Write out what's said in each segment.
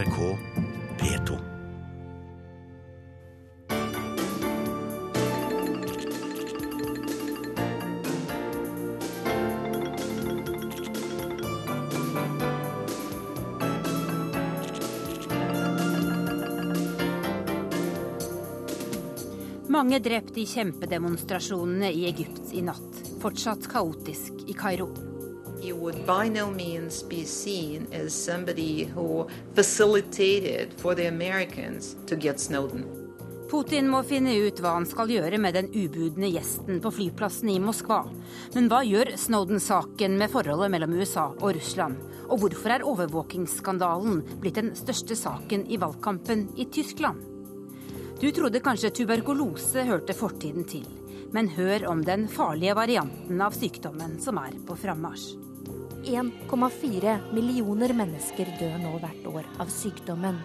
NRK P2. Mange drept i kjempedemonstrasjonene i Egypt i natt. Fortsatt kaotisk i Kairo. You would by no means be seen as somebody who facilitated for the Americans to get Snowden. Putin må finne ut hva han skal gjøre med den ubudne gjesten på flyplassen i Moskva. Men hva gjør Snowden-saken med forholdet mellom USA og Russland? Og hvorfor er overvåkingsskandalen blitt den største saken i valgkampen i Tyskland? Du trodde kanskje tuberkulose hørte fortiden til, men hør om den farlige varianten av sykdommen som er på frammarsj. 1,4 millioner mennesker dør nå hvert år av sykdommen.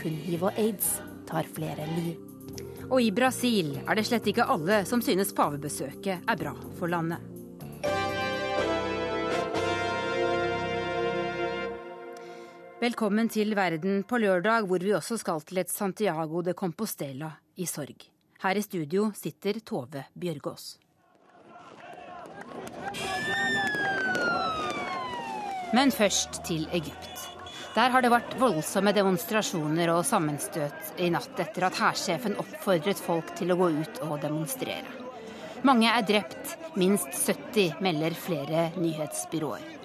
Kun hiv og aids tar flere liv. Og i Brasil er det slett ikke alle som synes pavebesøket er bra for landet. Velkommen til Verden på lørdag, hvor vi også skal til et Santiago de Compostela i sorg. Her i studio sitter Tove Bjørgaas. Men først til Egypt. Der har det vært voldsomme demonstrasjoner og sammenstøt i natt etter at hærsjefen oppfordret folk til å gå ut og demonstrere. Mange er drept, minst 70 melder flere nyhetsbyråer.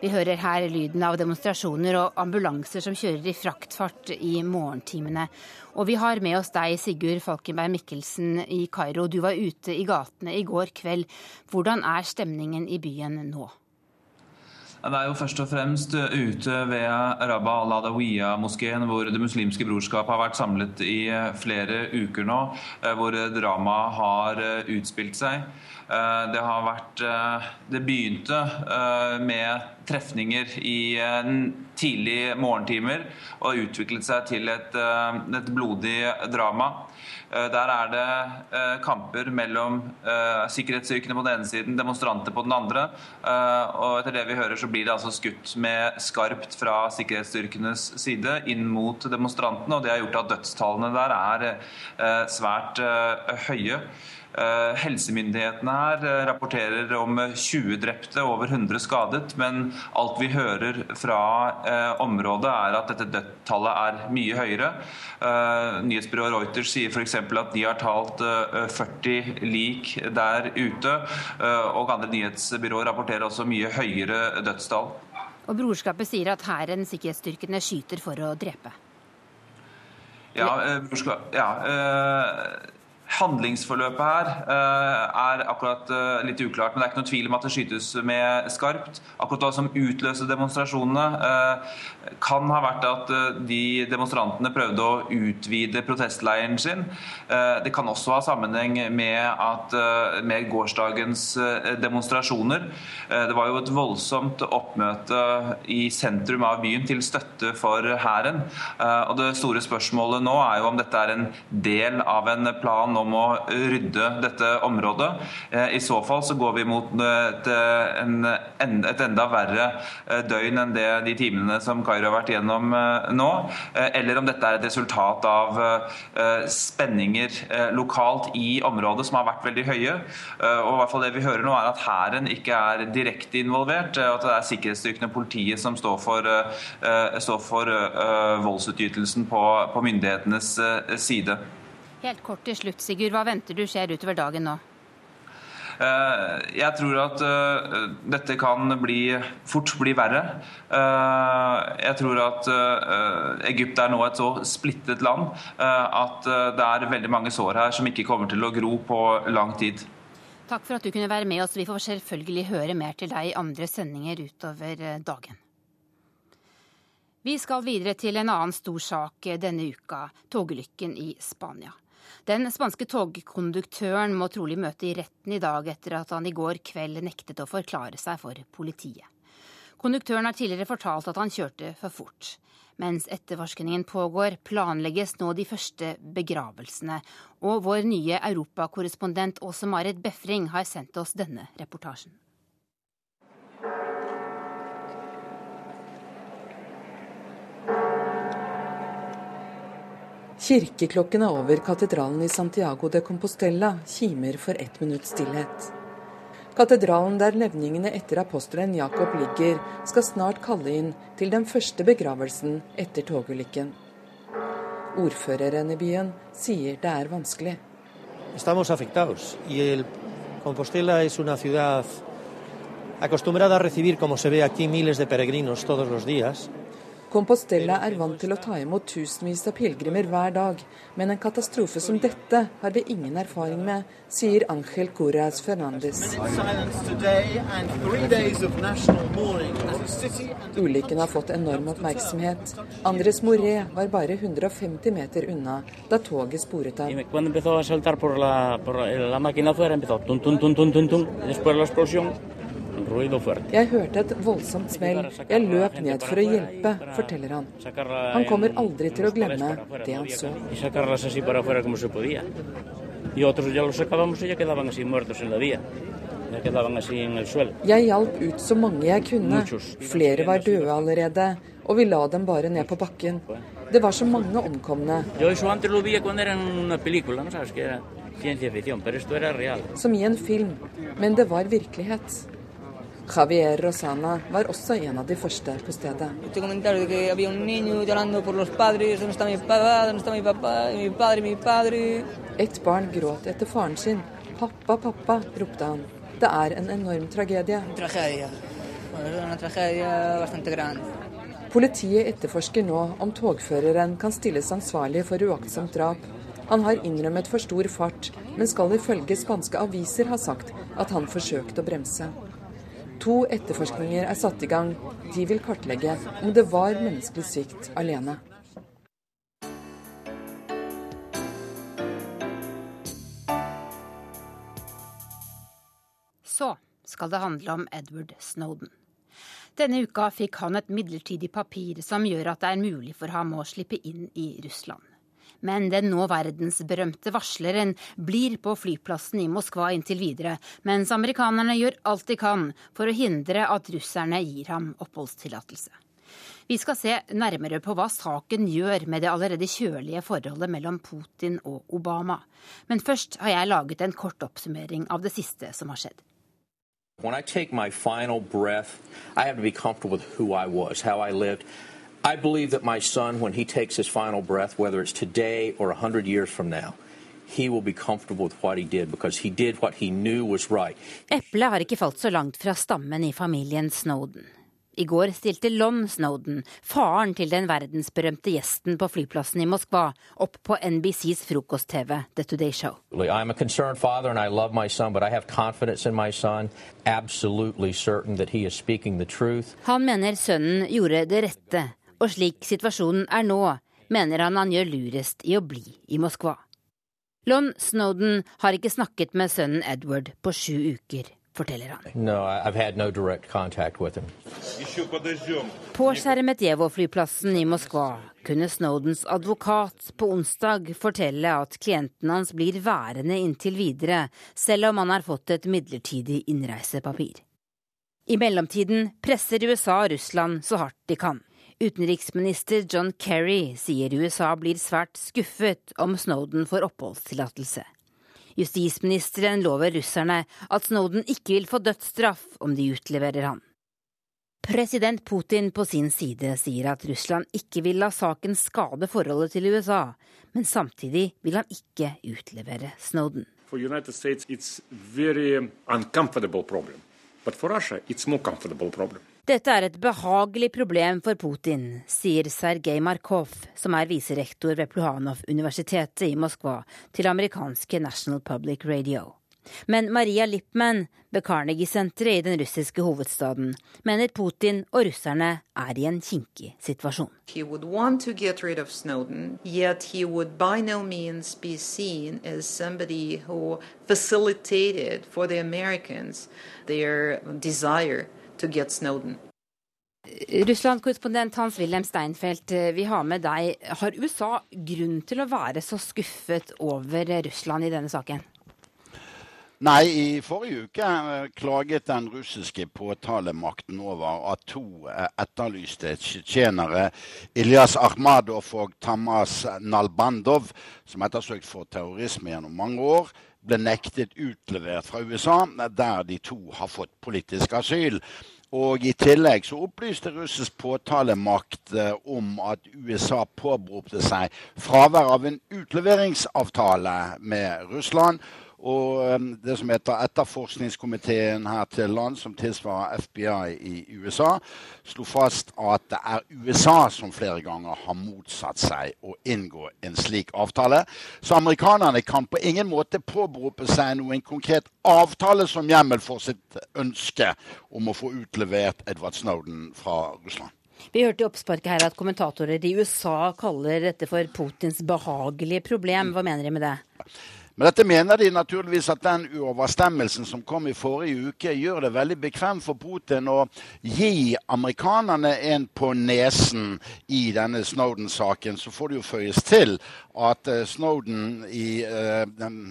Vi hører her lyden av demonstrasjoner og ambulanser som kjører i fraktfart i morgentimene. Og vi har med oss deg, Sigurd Falkenberg Mikkelsen i Kairo. Du var ute i gatene i går kveld. Hvordan er stemningen i byen nå? Det er jo først og fremst ute ved Rabba al-Adawiya-moskeen, hvor Det muslimske brorskap har vært samlet i flere uker nå, hvor dramaet har utspilt seg. Det har vært Det begynte med trefninger i tidlige morgentimer og utviklet seg til et, et blodig drama. Der er det kamper mellom sikkerhetsstyrkene på den ene siden, demonstranter på den andre. Og etter det vi hører, så blir det altså skutt med skarpt fra sikkerhetsstyrkenes side inn mot demonstrantene. Og det har gjort at dødstallene der er svært høye. Helsemyndighetene her rapporterer om 20 drepte over 100 skadet, men alt vi hører fra området er at dette dødstallet er mye høyere. Nyhetsbyrået Reuters sier f.eks. at de har talt 40 lik der ute, og andre nyhetsbyråer rapporterer også mye høyere dødstall. Og Brorskapet sier at hæren, sikkerhetsstyrkene, skyter for å drepe. Ja, brorskap, ja Handlingsforløpet her er akkurat litt uklart, men det er ikke noe tvil om at det skytes med skarpt. Akkurat hva som utløste demonstrasjonene, kan ha vært at de demonstrantene prøvde å utvide protestleiren sin. Det kan også ha sammenheng med, at, med gårsdagens demonstrasjoner. Det var jo et voldsomt oppmøte i sentrum av byen til støtte for hæren. Og det store spørsmålet nå er jo om dette er en del av en plan om å rydde dette området. I så fall så går vi mot et, en, et enda verre døgn enn det de timene som Kairo har vært gjennom nå. Eller om dette er et resultat av spenninger lokalt i området som har vært veldig høye. Og i hvert fall det vi hører nå er at hæren ikke er direkte involvert. At det er sikkerhetsstyrkene og politiet som står for, står for voldsutgytelsen på, på myndighetenes side. Helt kort til slutt, Sigurd. Hva venter du skjer utover dagen nå? Jeg tror at dette kan bli, fort bli verre. Jeg tror at Egypt er nå et så splittet land at det er veldig mange sår her som ikke kommer til å gro på lang tid. Takk for at du kunne være med oss. Vi får selvfølgelig høre mer til deg i andre sendinger utover dagen. Vi skal videre til en annen stor sak denne uka, togulykken i Spania. Den spanske togkonduktøren må trolig møte i retten i dag etter at han i går kveld nektet å forklare seg for politiet. Konduktøren har tidligere fortalt at han kjørte for fort. Mens etterforskningen pågår, planlegges nå de første begravelsene. Og vår nye europakorrespondent Åse Marit Befring har sendt oss denne reportasjen. Kirkeklokkene over katedralen i Santiago de Compostela kimer for ett minutts stillhet. Katedralen der levningene etter apostelen Jakob ligger, skal snart kalle inn til den første begravelsen etter togulykken. Ordføreren i byen sier det er vanskelig. Estamos afectados y el Compostela es una ciudad acostumbrada a recibir, como se ve aquí, miles de peregrinos todos. Compostela er vant til å ta imot tusenvis av pilegrimer hver dag, men en katastrofe som dette har vi ingen erfaring med, sier Angel Coraz Fernandes. Ulykken har fått enorm oppmerksomhet. Andres Moré var bare 150 meter unna da toget sporet av. Jeg hørte et voldsomt smell. Jeg løp ned for å hjelpe, forteller han. Han kommer aldri til å glemme det han så. Jeg hjalp ut så mange jeg kunne. Flere var døde allerede, og vi la dem bare ned på bakken. Det var så mange omkomne. Som i en film, men det var virkelighet. Javier Rosana var også en av de første på stedet. Et barn gråt etter faren sin. Pappa, pappa, ropte han. Det er en enorm tragedie. Politiet etterforsker nå om togføreren kan stilles ansvarlig for uaktsomt drap. Han har innrømmet for stor fart, men skal ifølge spanske aviser ha sagt at han forsøkte å bremse. To etterforskninger er satt i gang. De vil kartlegge om det var menneskelig svikt alene. Så skal det handle om Edward Snowden. Denne uka fikk han et midlertidig papir som gjør at det er mulig for ham å slippe inn i Russland. Men den nå verdensberømte varsleren blir på flyplassen i Moskva inntil videre, mens amerikanerne gjør alt de kan for å hindre at russerne gir ham oppholdstillatelse. Vi skal se nærmere på hva saken gjør med det allerede kjølige forholdet mellom Putin og Obama. Men først har jeg laget en kort oppsummering av det siste som har skjedd. When I take my final breath, have to be comfortable with who I was, how I lived. I believe that my son, when he takes his final breath, whether it's today or 100 years from now, he will be comfortable with what he did because he did what he knew was right. Eplet har ikke falt så langt fra stammen i familien Snowden. I går stilte Lon Snowden, faren til den verdensberømte gjesten på flyplassen i Moskva, opp på NBCs frokost-TV, The Today Show. I'm a concerned father and I love my son, but I have confidence in my son. Absolutely certain that he is speaking the truth. Han mener sønnen gjorde det rette og slik situasjonen er nå, mener han han gjør lurest i å bli i Moskva. Lon Snowden har ikke snakket med sønnen Edward på sju uker, forteller han. No, no på Sjeremetjevo-flyplassen i Moskva kunne Snowdens advokat på onsdag fortelle at klienten hans blir værende inntil videre, selv om han har fått et midlertidig innreisepapir. I mellomtiden presser USA Russland så hardt de kan. Utenriksminister John Kerry sier USA blir svært skuffet om Snowden får oppholdstillatelse. Justisministeren lover russerne at Snowden ikke vil få dødsstraff om de utleverer han. President Putin på sin side sier at Russland ikke vil la saken skade forholdet til USA, men samtidig vil han ikke utlevere Snowden. For United States it's very uncomfortable problem, but for Russia it's more comfortable problem. Dette er et behagelig problem for Putin, sier Sergej Markov, som er viserektor ved Pluhanov-universitetet i Moskva, til amerikanske National Public Radio. Men Maria Lippmann ved Carnegie-senteret i den russiske hovedstaden mener Putin og russerne er i en kinkig situasjon. Snowden, no facilitated for the Americans their to get Snowden. Russland-korrespondent Hans-Wilhelm Steinfeld, eh, vi har med deg. Har USA grunn til å være så skuffet over Russland i denne saken? Nei, i forrige uke eh, klaget den russiske påtalemakten over at to eh, etterlyste tsjetsjenere, Ilyas Akhmadov og Tamas Nalbandov, som er ettersøkt for terrorisme gjennom mange år, ble nektet utlevert fra USA, der de to har fått politisk asyl. Og I tillegg så opplyste russisk påtalemakt eh, om at USA påberopte seg fravær av en utleveringsavtale med Russland og um, det som heter Etterforskningskomiteen her til land, som tilsvarer FBI i USA, slo fast at det er USA som flere ganger har motsatt seg å inngå en slik avtale. Så amerikanerne kan på ingen måte påberope seg noen konkret avtale som hjemmel for sitt ønske om å få utlevert Edward Snowden fra Russland. Vi hørte i oppsparket her at kommentatorer i USA kaller dette for Putins behagelige problem. Hva mener de med det? Men dette mener de naturligvis at den uoverstemmelsen som kom i forrige uke, gjør det veldig bekvemt for Putin å gi amerikanerne en på nesen i denne Snowden-saken. Så får det jo føyes til at eh, Snowden i uh,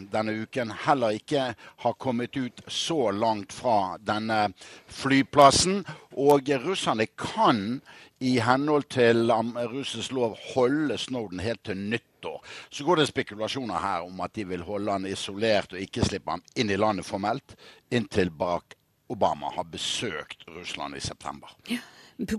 denne uken heller ikke har kommet ut så langt fra denne flyplassen. Og russerne kan i henhold til russisk lov holde Snowden helt til nyttår. Så går det spekulasjoner her om at de vil holde han isolert og ikke slippe han inn i landet formelt, inntil Barack Obama har besøkt Russland i september. Ja.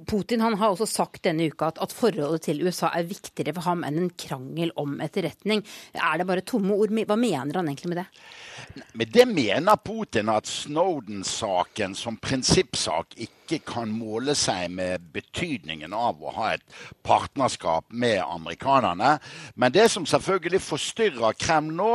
Putin han har også sagt denne uka at, at, forholdet til USA er viktigere for ham enn en krangel om etterretning. Er det bare tomme ord? Hva mener han egentlig med det? Men det mener Putin at Snowden-saken som prinsippsak ikke ikke kan måle seg med betydningen av å ha et partnerskap med amerikanerne. Men det som selvfølgelig forstyrrer Kreml nå,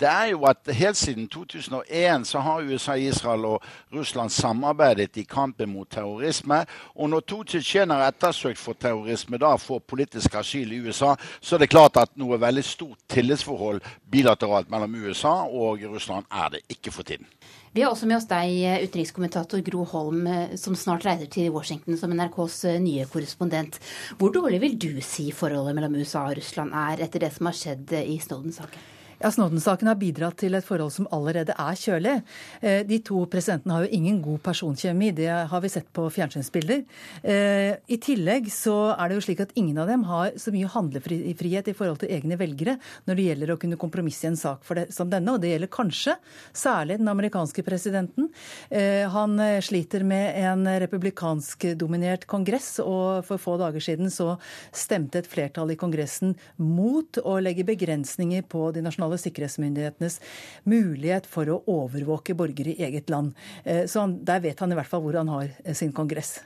det er jo at helt siden 2001 så har USA, Israel og Russland samarbeidet i kampen mot terrorisme. Og når to tsjetsjenere ettersøkt for terrorisme da får politisk asyl i USA, så er det klart at noe veldig stort tillitsforhold bilateralt mellom USA og Russland er det ikke for tiden. Vi har også med oss deg, utenrikskommentator Gro Holm, eh, som snart reiser til Washington som NRKs eh, nye korrespondent. Hvor dårlig vil du si forholdet mellom USA og Russland er etter det som har skjedd eh, i Snowden-saken? Ja, Snowden-saken har bidratt til et forhold som allerede er kjølig. Eh, de to presidentene har jo ingen god personkjemi, det har vi sett på fjernsynsbilder. Eh, I tillegg så er det jo slik at ingen av dem har så mye handlefrihet i forhold til egne velgere når det gjelder å kunne kompromisse i en sak det, som denne, og det gjelder kanskje særlig den amerikanske presidenten. Eh, han sliter med en republikansk dominert kongress, og for få dager siden så stemte et flertall i Kongressen mot å legge begrensninger på de nasjonale nasjonale sikkerhetsmyndighetenes mulighet for å overvåke borgere i eget land. Så så der vet han i hvert fall hvor han har eh, sin kongress.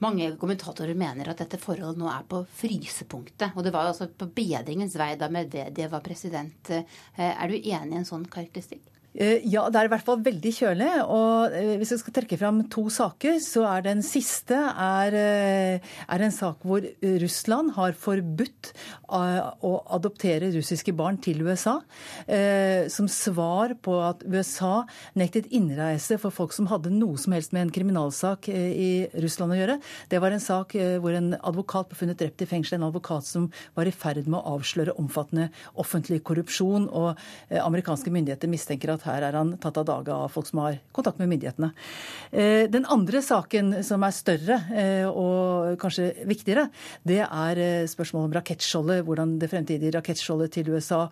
Mange kommentatorer mener at dette forholdet nå er på frysepunktet. Og det var altså på bedringens vei da Medvedev var president. Eh, er du enig i en sånn karakteristikk? Eh, ja, det er i hvert fall veldig kjølig. Og eh, hvis jeg skal trekke fram to saker, så er den siste er, eh, er en sak hvor Russland har forbudt å adoptere russiske barn til USA. Som svar på at USA nektet innreise for folk som hadde noe som helst med en kriminalsak i Russland å gjøre. Det var en sak hvor en advokat ble funnet drept i fengsel. En advokat som var i ferd med å avsløre omfattende offentlig korrupsjon. Og amerikanske myndigheter mistenker at at her er han tatt av dage av folk som har kontakt med myndighetene. Eh, den andre saken som er større eh, og kanskje viktigere, det er eh, spørsmålet om rakettskjoldet. Hvordan det fremtidige rakettskjoldet til USA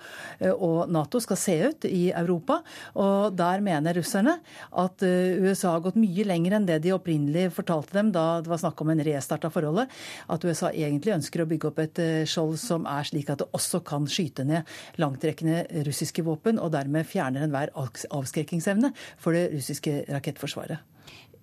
og Nato skal se ut i Europa. Og der mener russerne at USA har gått mye lenger enn det de opprinnelig fortalte dem da det var snakk om en restart av forholdet. At USA egentlig ønsker å bygge opp et skjold som er slik at det også kan skyte ned langtrekkende russiske våpen, og dermed fjerner enhver avskrekkingsevne for det russiske rakettforsvaret.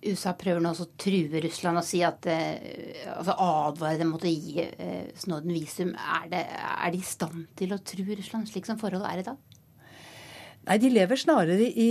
USA prøver nå å true Russland og si at, eh, altså advare dem mot å gi eh, Snowden visum. Er, det, er de i stand til å true Russland slik som forholdet er i dag? Nei, De lever snarere i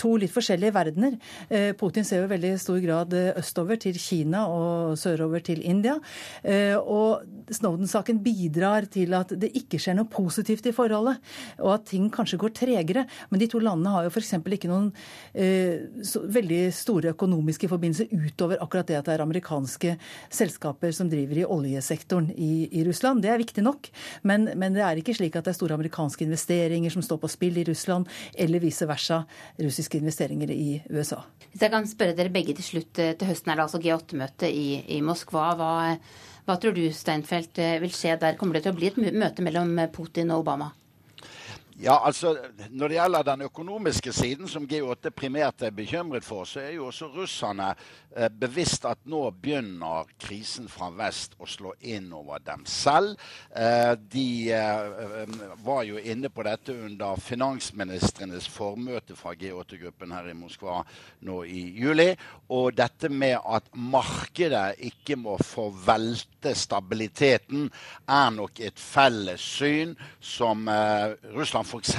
to litt forskjellige verdener. Eh, Putin ser jo veldig stor grad eh, østover til Kina og sørover til India. Eh, og Snowden-saken bidrar til at det ikke skjer noe positivt i forholdet, og at ting kanskje går tregere. Men de to landene har jo f.eks. ikke noen veldig store økonomiske forbindelser utover akkurat det at det er amerikanske selskaper som driver i oljesektoren i, i Russland. Det er viktig nok, men, men det er ikke slik at det er store amerikanske investeringer som står på spill i Russland, eller vice versa russiske investeringer i USA. Hvis jeg kan spørre dere begge til slutt, til høsten er det altså G8-møte i, i, Moskva. Hva, hva tror du Steinfeld vil skje der? Kommer det til å bli et møte mellom Putin og Obama? Ja, altså Når det gjelder den økonomiske siden, som G8 primært er bekymret for, så er jo også russerne eh, bevisst at nå begynner krisen fra vest å slå inn over dem selv. Eh, de eh, var jo inne på dette under finansministrenes formøte fra G8-gruppen her i Moskva nå i juli. Og dette med at markedet ikke må forvelte stabiliteten, er nok et felles syn som Russland f.eks.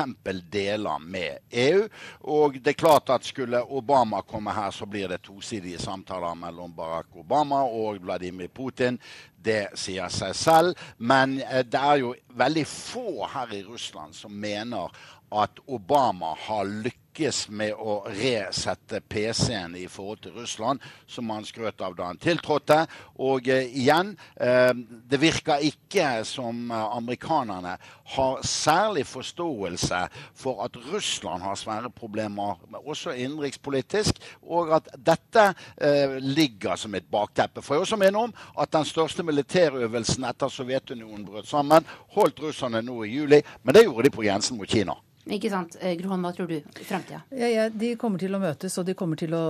deler med EU. Og det er klart at skulle Obama komme her, så blir det tosidige samtaler mellom Barack Obama og Vladimir Putin. Det sier seg selv. Men eh, det er jo veldig få her i Russland som mener at Obama har lykkes lykkes med å resette PC-en i forhold til Russland, som han skrøt av da han tiltrådte. Og eh, igjen, eh, det virker ikke som eh, amerikanerne har særlig forståelse for at Russland har svære problemer, også innenrikspolitisk, og at dette eh, ligger som et bakteppe. For jeg også minne om at den største militærøvelsen etter Sovjetunionen brøt sammen, holdt russerne nå i juli, men det gjorde de på grensen mot Kina. Ikke sant. Eh, Grohan, hva tror du i fremtida? Ja, ja, de kommer til å møtes, og de kommer til å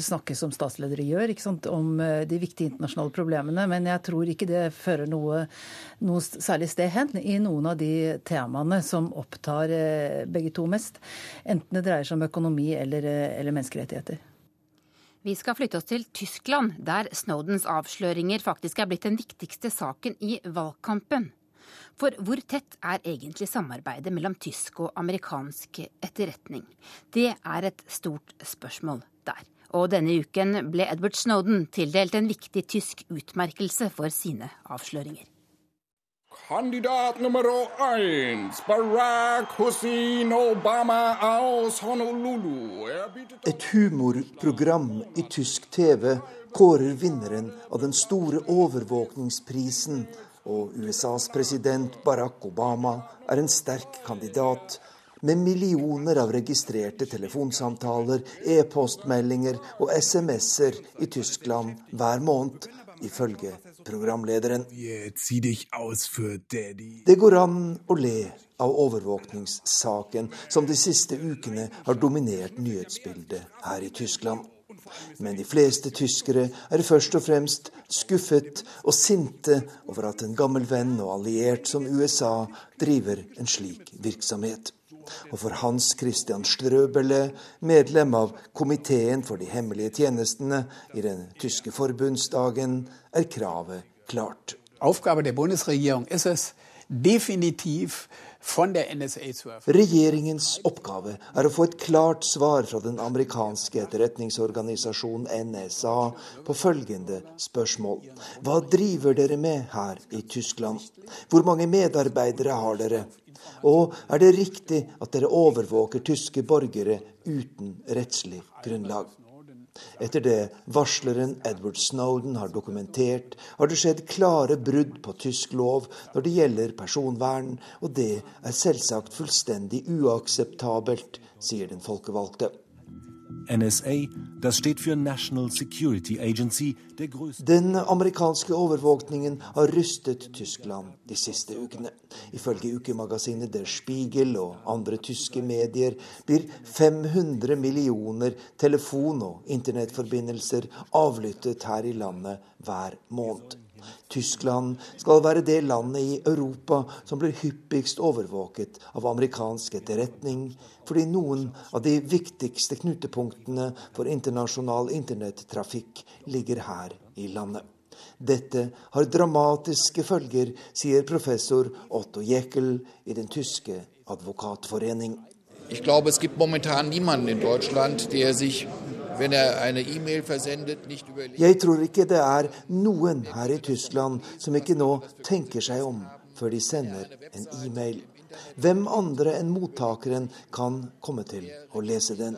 snakke som statsledere gjør, ikke sant? om eh, de viktige internasjonale problemene. Men jeg tror ikke det fører noe, noe særlig sted hen i noen av de temaene som opptar eh, begge to mest. Enten det dreier seg om økonomi eller, eller menneskerettigheter. Vi skal flytte oss til Tyskland, der Snowdens avsløringer faktisk er blitt den viktigste saken i valgkampen. For hvor tett er egentlig samarbeidet mellom tysk og amerikansk etterretning? Det er et stort spørsmål der. Og denne uken ble Edward Snowden tildelt en viktig tysk utmerkelse for sine avsløringer. Kandidat nummer én, Barack Hussein Obama aus Honolulu. Et humorprogram i tysk TV kårer vinneren av den store overvåkningsprisen og USAs president Barack Obama er en sterk kandidat med millioner av registrerte telefonsamtaler, e-postmeldinger og SMS-er i Tyskland hver måned, ifølge programlederen. Det går an å le av overvåkningssaken som de siste ukene har dominert nyhetsbildet her i Tyskland. Men de fleste tyskere er først og fremst skuffet og sinte over at en gammel venn og alliert som USA driver en slik virksomhet. Og for Hans Christian Strøbele, medlem av komiteen for de hemmelige tjenestene i den tyske forbundsdagen, er kravet klart. Oppgaven til bundesregjeringen er es definitiv Regjeringens oppgave er å få et klart svar fra den amerikanske etterretningsorganisasjonen NSA på følgende spørsmål. Hva driver dere med her i Tyskland? Hvor mange medarbeidere har dere? Og er det riktig at dere overvåker tyske borgere uten rettslig grunnlag? Etter det varsleren Edward Snowden har dokumentert, har det skjedd klare brudd på tysk lov når det gjelder personvern, og det er selvsagt fullstendig uakseptabelt, sier den folkevalgte. NSA, das steht für National Security Agency, Den amerikanske overvåkningen har rystet Tyskland de siste ukene. Ifølge ukemagasinet Der Spiegel og andre tyske medier blir 500 millioner telefon- og internettforbindelser avlyttet her i landet hver måned. Tyskland skal være det landet i Europa som blir hyppigst overvåket av amerikansk etterretning, fordi noen av de viktigste knutepunktene for internasjonal internettrafikk ligger her i landet. Dette har dramatiske følger, sier professor Otto Jeckel i den tyske advokatforening. Jeg tror det er momentan niemanden i Deutschland, der sich jeg tror ikke det er noen her i Tyskland som ikke nå tenker seg om før de sender en e-mail. Hvem andre enn mottakeren kan komme til å lese den?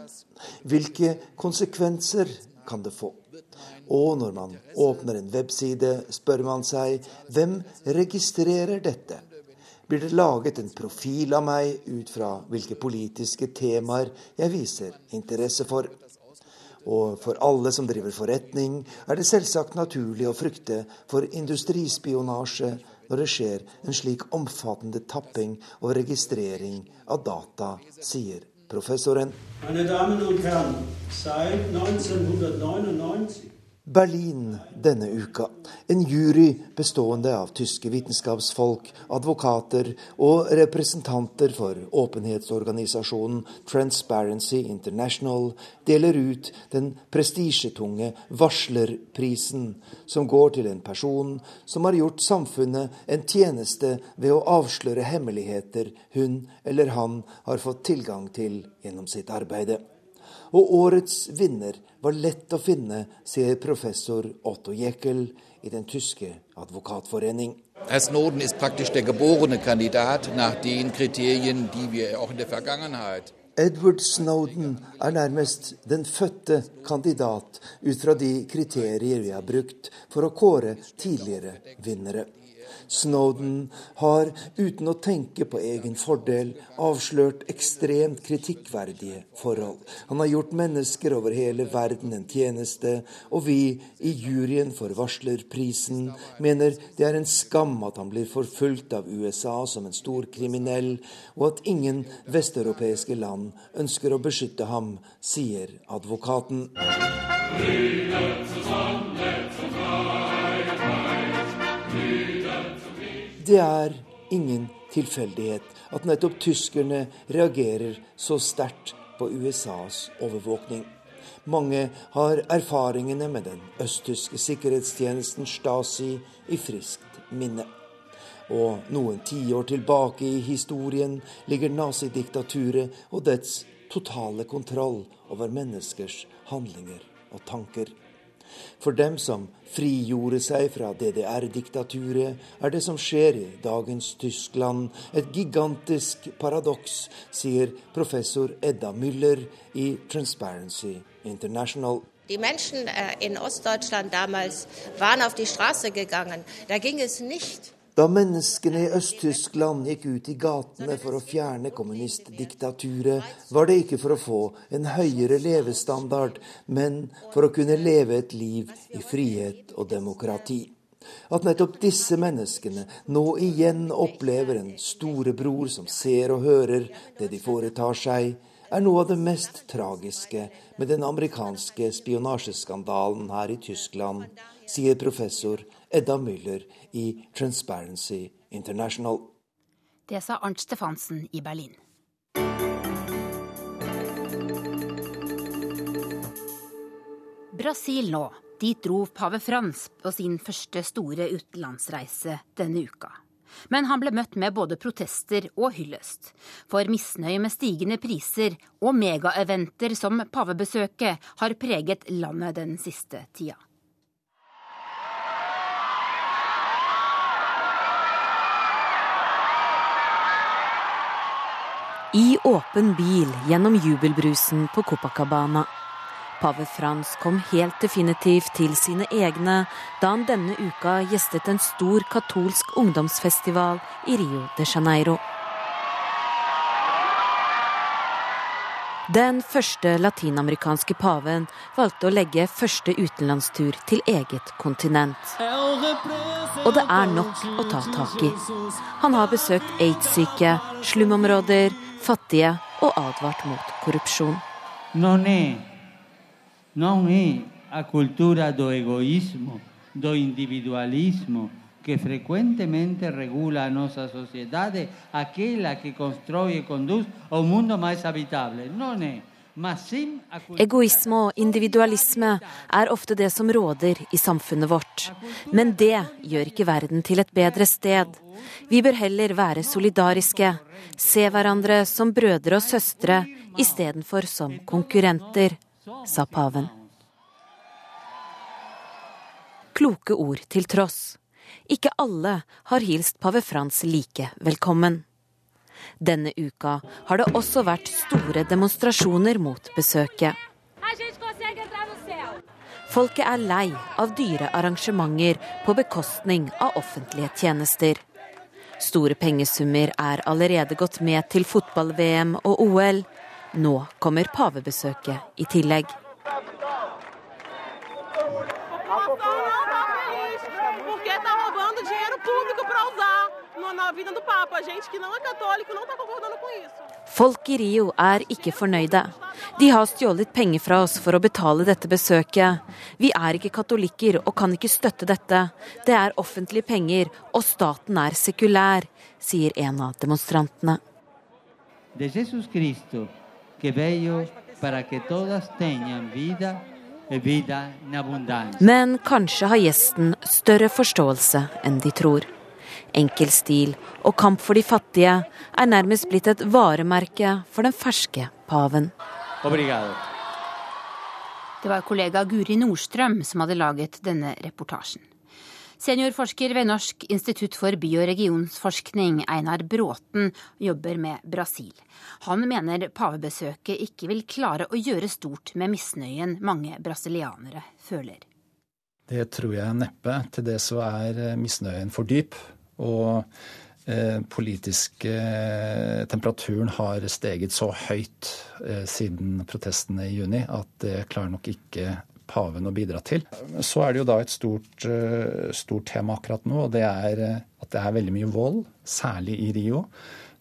Hvilke konsekvenser kan det få? Og når man åpner en webside, spør man seg hvem registrerer dette? blir det laget en profil av meg ut fra hvilke politiske temaer jeg viser interesse for. Og for alle som driver forretning, er det selvsagt naturlig å frykte for industrispionasje når det skjer en slik omfattende tapping og registrering av data, sier professoren. Mine damer og herrer, siden 1999 Berlin denne uka. En jury bestående av tyske vitenskapsfolk, advokater og representanter for åpenhetsorganisasjonen Transparency International deler ut den prestisjetunge Varslerprisen, som går til en person som har gjort samfunnet en tjeneste ved å avsløre hemmeligheter hun eller han har fått tilgang til gjennom sitt arbeide. Og årets vinner var lett å finne, sier professor Otto Jeckel i den tyske advokatforening. Herr Snowden ist praktisch der geborene Kandidat nach den Kriterien, die wir auch in der Vergangenheit Edward Snowden er nærmest den fødte kandidat ut fra de kriterier vi har brukt for å kåre tidligere vinnere. Snowden har, uten å tenke på egen fordel, avslørt ekstremt kritikkverdige forhold. Han har gjort mennesker over hele verden en tjeneste, og vi i juryen for varslerprisen mener det er en skam at han blir forfulgt av USA som en stor kriminell, og at ingen vesteuropeiske land ønsker å beskytte ham, sier advokaten. Frihet Det er ingen tilfeldighet at nettopp tyskerne reagerer så sterkt på USAs overvåkning. Mange har erfaringene med den østtyske sikkerhetstjenesten Stasi i friskt minne. Og noen tiår tilbake i historien ligger nazidiktaturet og dets totale kontroll over menneskers handlinger og tanker. For dem som frigjorde seg fra DDR-diktaturet, er det som skjer i dagens Tyskland et gigantisk paradoks, sier professor Edda Müller i Transparency International. Die Menschen äh, in Ostdeutschland damals waren auf die Straße gegangen. Da ging es nicht da menneskene i Øst-Tyskland gikk ut i gatene for å fjerne kommunistdiktaturet, var det ikke for å få en høyere levestandard, men for å kunne leve et liv i frihet og demokrati. At nettopp disse menneskene nå igjen opplever en storebror som ser og hører det de foretar seg, er noe av det mest tragiske med den amerikanske spionasjeskandalen her i Tyskland, sier professor Edda Müller i Transparency International. Det sa Arnt Stefansen i Berlin. Brasil nå. Dit dro pave Frans på sin første store utenlandsreise denne uka. Men han ble møtt med både protester og hyllest. For misnøye med stigende priser og megaeventer som pavebesøket har preget landet den siste tida. I åpen bil gjennom jubelbrusen på Copacabana. Pave Frans kom helt definitivt til sine egne da han denne uka gjestet en stor katolsk ungdomsfestival i Rio de Janeiro. Den første latinamerikanske paven valgte å legge første utenlandstur til eget kontinent. Og det er nok å ta tak i. Han har besøkt aids-syke, slumområder, fattige og advart mot korrupsjon. Non è, non è a cultura do egoismo, che frecuentemente regula a nostra sociedade, aquella que costruisce e conduce a un mondo mais habitabile. Non è. Egoisme og individualisme er ofte det som råder i samfunnet vårt. Men det gjør ikke verden til et bedre sted. Vi bør heller være solidariske, se hverandre som brødre og søstre istedenfor som konkurrenter, sa paven. Kloke ord til tross. Ikke alle har hilst pave Frans like velkommen. Denne uka har det også vært store demonstrasjoner mot besøket. Folket er lei av dyre arrangementer på bekostning av offentlige tjenester. Store pengesummer er allerede gått med til fotball-VM og OL. Nå kommer pavebesøket i tillegg. Folk i Rio er ikke fornøyde. De har stjålet penger fra oss for å betale dette besøket. Vi er ikke katolikker og kan ikke støtte dette. Det er offentlige penger, og staten er sekulær, sier en av demonstrantene. De Jesus Cristo, que veio para que todas tenham vida e Men kanskje har gjesten større forståelse enn de tror. Enkel stil og kamp for de fattige er nærmest blitt et varemerke for den ferske paven. Obrigado. Det var kollega Guri Nordstrøm som hadde laget denne reportasjen. Seniorforsker ved Norsk institutt for by- og regionsforskning, Einar Bråten, jobber med Brasil. Han mener pavebesøket ikke vil klare å gjøre stort med misnøyen mange brasilianere føler. Det tror jeg neppe. Til det så er misnøyen for dyp. Og eh, politiske eh, temperaturen har steget så høyt eh, siden protestene i juni at det klarer nok ikke paven å bidra til. Så er det jo da et stort, stort tema akkurat nå, og det er at det er veldig mye vold, særlig i Rio.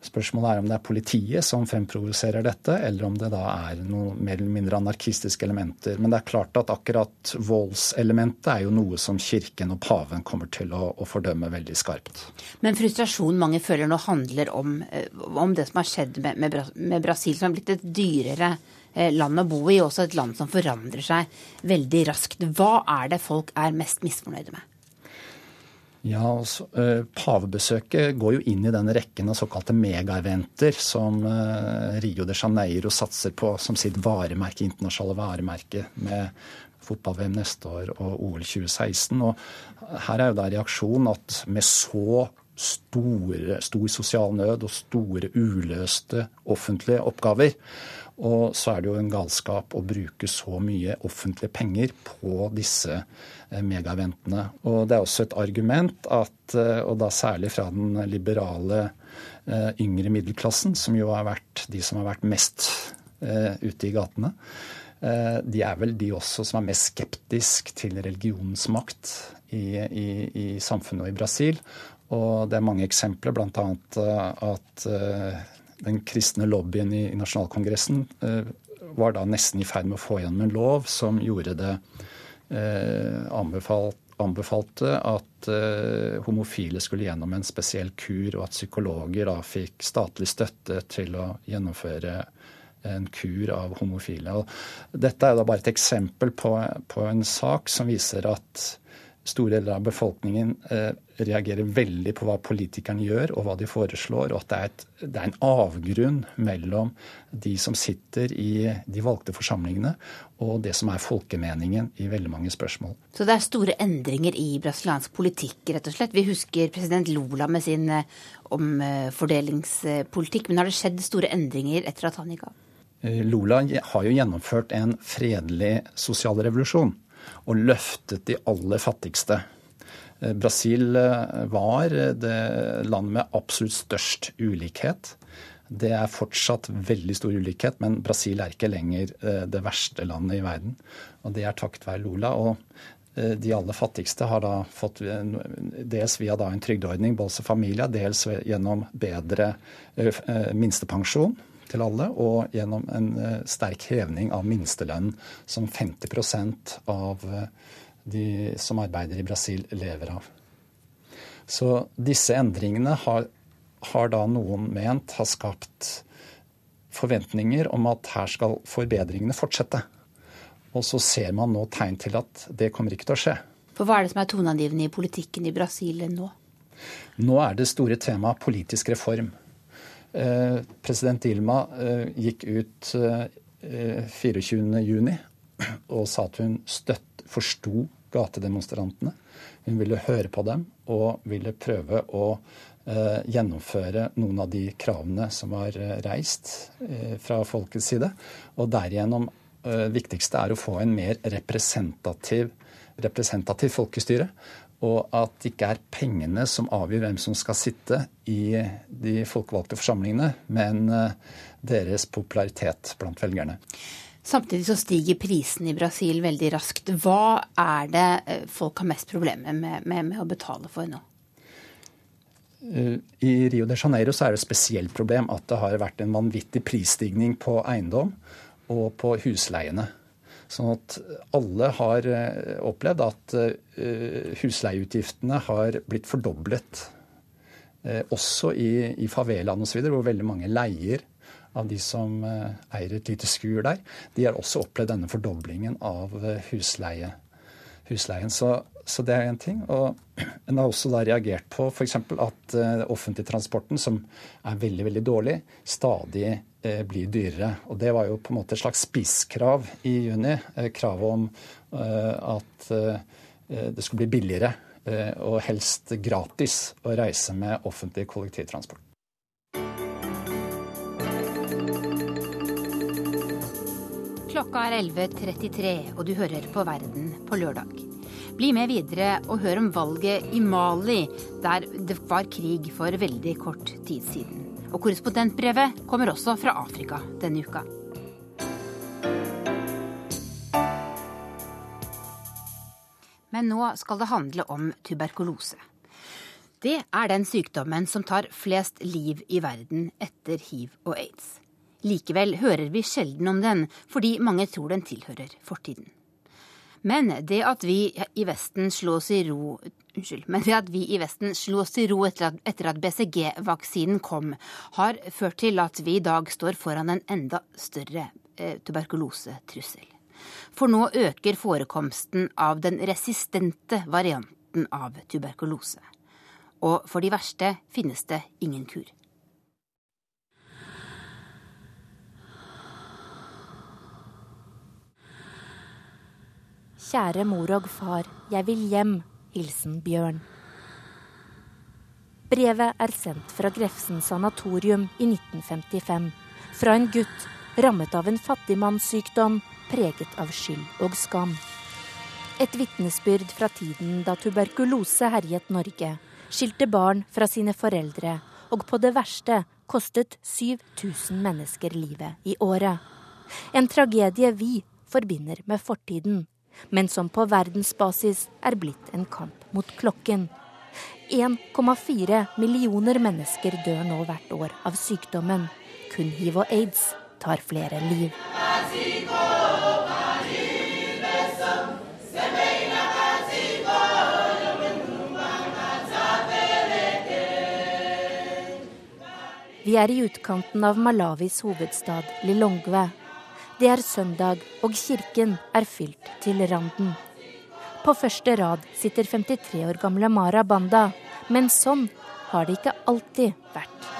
Spørsmålet er om det er politiet som fremprovoserer dette, eller om det da er noe mer eller mindre anarkistiske elementer. Men det er klart at akkurat voldselementet er jo noe som kirken og paven kommer til å, å fordømme veldig skarpt. Men frustrasjonen mange føler nå handler om, eh, om det som har skjedd med, med, med Brasil, som har blitt et dyrere eh, land å bo i, også et land som forandrer seg veldig raskt. Hva er det folk er mest misfornøyde med? Ja, altså, Pavebesøket går jo inn i den rekken av såkalte megaeventer som eh, Rio de Janeiro satser på som sitt varemerke, internasjonale varemerke med fotball-VM neste år og OL 2016. Og her er jo da reaksjonen at med så store, stor sosial nød og store uløste offentlige oppgaver, og så er det jo en galskap å bruke så mye offentlige penger på disse megaventene. Og det er også et argument at, eh, og da særlig fra den liberale eh, yngre middelklassen, som jo har vært de som har vært mest ute i gatene, de er vel de også som er mest skeptisk til religionens makt i, i, i samfunnet og i Brasil. Og det er mange eksempler, bl.a. at den kristne lobbyen i, i Nasjonalkongressen var da nesten i ferd med å få gjennom en lov som gjorde det Eh, anbefalt, anbefalte at uh, homofile skulle gjennom en spesiell kur, og at psykologer da fikk statlig støtte til å gjennomføre en kur av homofile. Og dette er da bare et eksempel på, på en sak som viser at store deler av befolkningen eh, reagerer veldig på hva politikerne gjør og hva de foreslår, og at det er, et, det er, en avgrunn mellom de som sitter i de valgte forsamlingene, og det som er folkemeningen i veldig mange spørsmål. Så det er store endringer i brasiliansk politikk, rett og slett. Vi husker president Lula med sin eh, omfordelingspolitikk, men har det skjedd store endringer etter at han gikk av? Eh, Lula har jo gjennomført en fredelig sosial revolusjon og løftet de aller fattigste. Eh, Brasil eh, var det landet med absolutt størst ulikhet. Det er fortsatt veldig stor ulikhet, men Brasil er ikke lenger eh, det verste landet i verden. Og det er takket være Lola. Og de aller fattigste har da fått dels via en trygdeordning, Bolsa Familia, dels gjennom bedre minstepensjon til alle, og gjennom en eh, sterk hevning av minstelønnen, som 50 av eh, de som arbeider i Brasil, lever av. Så disse endringene har, har da noen ment har skapt forventninger om at her skal forbedringene fortsette. Og så ser man nå tegn til at det kommer ikke til å skje. For Hva er det som er toneangivende i politikken i Brasil nå? Nå er det store temaet politisk reform. Eh, president Dilma eh, gikk ut 24.6 eh, og sa at hun støtt, forsto gatedemonstrantene. Hun ville høre på dem og ville prøve å gjennomføre noen av de kravene som var reist fra folkets side. Og derigjennom viktigste er å få en mer representativ, representativ folkestyre. Og at det ikke er pengene som avgjør hvem som skal sitte i de folkevalgte forsamlingene, men deres popularitet blant velgerne. Samtidig så stiger prisen i Brasil veldig raskt. Hva er det folk har mest problemer med, med, med å betale for nå? I Rio de Janeiro så er det et spesielt problem at det har vært en vanvittig prisstigning på eiendom og på husleiene. Sånn at alle har eh, opplevd at eh, husleieutgiftene har blitt fordoblet. Eh, også i, i favelaene osv., hvor veldig mange leier av de som eier et lite skur der. De har også opplevd denne fordoblingen av husleie, husleien. Så så det er én ting. Og en har også da reagert på f.eks. at uh, offentlig transporten, som er veldig, veldig dårlig, stadig blir dyrere. Og det var jo på en måte et slags spisskrav i juni. Uh, kravet om at det skulle bli billigere og helst gratis å reise med offentlig kollektivtransport. Klokka er 11.33, og du hører på Verden på lørdag. Bli med videre og hør om valget i Mali, der det var krig for veldig kort tid siden. Og korrespondentbrevet kommer også fra Afrika denne uka. Men nå skal det handle om tuberkulose. Det er den sykdommen som tar flest liv i verden etter hiv og aids. Likevel hører vi sjelden om den, fordi mange tror den tilhører fortiden. Men det at vi i Vesten slo oss i ro Unnskyld. Men det at vi i Vesten slo oss til ro etter at, at BCG-vaksinen kom, har ført til at vi i dag står foran en enda større eh, tuberkulosetrussel. For nå øker forekomsten av den resistente varianten av tuberkulose. Og for de verste finnes det ingen kur. Kjære mor og far, jeg vil hjem. Hilsen Bjørn. Brevet er sendt fra Grefsen sanatorium i 1955. Fra en gutt rammet av en fattigmannssykdom preget av skyld og skam. Et vitnesbyrd fra tiden da tuberkulose herjet Norge, skilte barn fra sine foreldre, og på det verste kostet 7000 mennesker livet i året. En tragedie vi forbinder med fortiden men som på verdensbasis er blitt en kamp mot klokken. 1,4 millioner mennesker dør nå hvert år av sykdommen. Kun hiv og aids tar flere liv. Vi er i utkanten av Malawis hovedstad Lilongwe, det er søndag, og kirken er fylt til randen. På første rad sitter 53 år gamle Mara Banda, men sånn har det ikke alltid vært.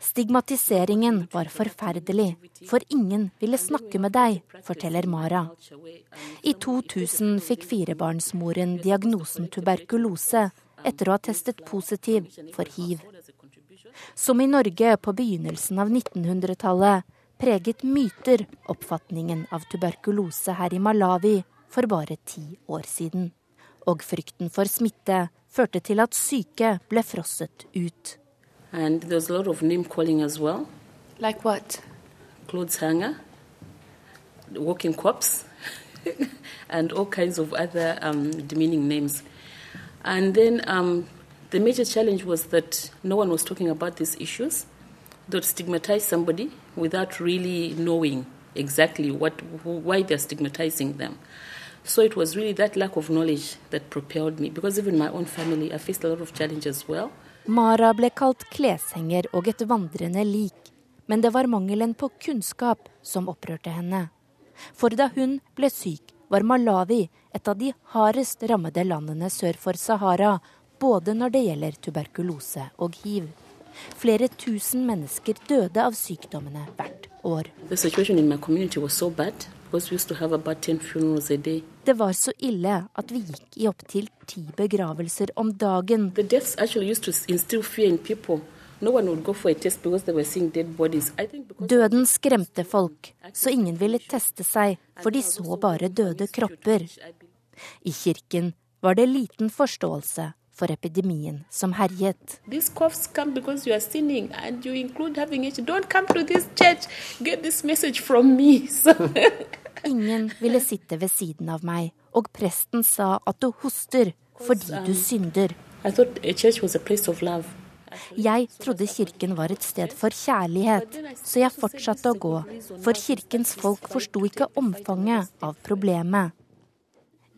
Stigmatiseringen var forferdelig, for ingen ville snakke med deg, forteller Mara. I 2000 fikk firebarnsmoren diagnosen tuberkulose etter å ha testet positiv for hiv. Som i Norge på begynnelsen av 1900-tallet preget myter oppfatningen av tuberkulose her i Malawi for bare ti år siden. Og frykten for smitte førte til at syke ble frosset ut. And there's a lot of name calling as well. Like what? Clothes hanger, walking corpse, and all kinds of other um, demeaning names. And then um, The major challenge was that no one was talking about these issues. They'd stigmatize somebody without really knowing exactly what, why they're stigmatizing them. So it was really that lack of knowledge that propelled me, because even my own family, I faced a lot of challenges as well. Mara ble kalt kleshenger og et vandrende lik, men det var mangelen på kunnskap som opprørte henne. For da hun ble syk, var Malawi et av de hardest rammede landene sør for Sahara, både når det gjelder tuberkulose og hiv. Flere tusen mennesker døde av sykdommene hvert år. Det var så ille at vi gikk i opptil ti begravelser om dagen. Døden skremte folk, så ingen ville teste seg, for de så bare døde kropper. I kirken var det liten forståelse for epidemien som herjet. Ingen ville sitte ved siden av meg, og presten sa at du hoster fordi du synder. Jeg trodde kirken var et sted for kjærlighet, så jeg fortsatte å gå, for kirkens folk forsto ikke omfanget av problemet.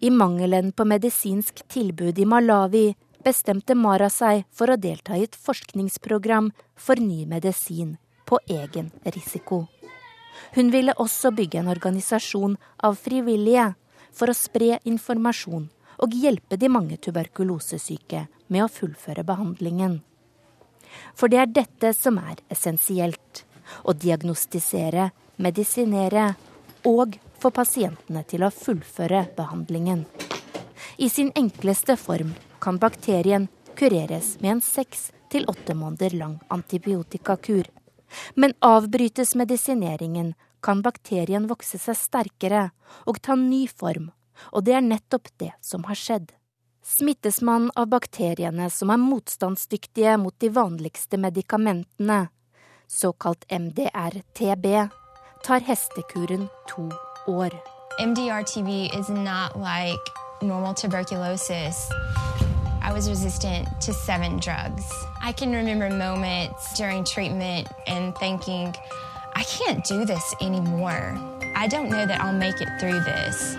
I mangelen på medisinsk tilbud i Malawi bestemte Mara seg for å delta i et forskningsprogram for ny medisin på egen risiko. Hun ville også bygge en organisasjon av frivillige for å spre informasjon og hjelpe de mange tuberkulosesyke med å fullføre behandlingen. For det er dette som er essensielt. Å diagnostisere, medisinere og få pasientene til å fullføre behandlingen. I sin enkleste form kan bakterien kureres med en seks til åtte måneder lang antibiotikakur. Men avbrytes medisineringen, kan bakterien vokse seg sterkere og ta ny form, og det er nettopp det som har skjedd. Smittes man av bakteriene som er motstandsdyktige mot de vanligste medikamentene, såkalt MDR-TB, tar hestekuren to år. MDR-TB er ikke like normal tuberculosis. I was resistant to seven drugs. I can remember moments during treatment and thinking, I can't do this anymore. I don't know that I'll make it through this.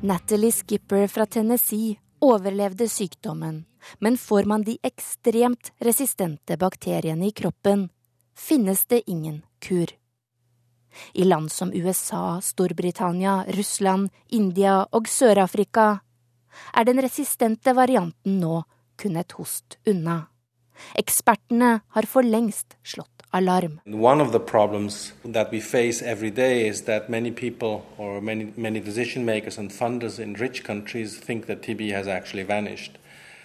Natalie Skipper fra Tennessee overlevde sykdommen, men får man de ekstremt resistente bakteriene i kroppen, finnes det ingen kur. I land som USA, Storbritannia, Russland, India og Sør-Afrika er den resistente varianten nå kun et host unna. Ekspertene har for lengst slått alarm. One of the problems that we face every day is that many people or many, many decision makers and funders in rich countries think that TB has actually vanished.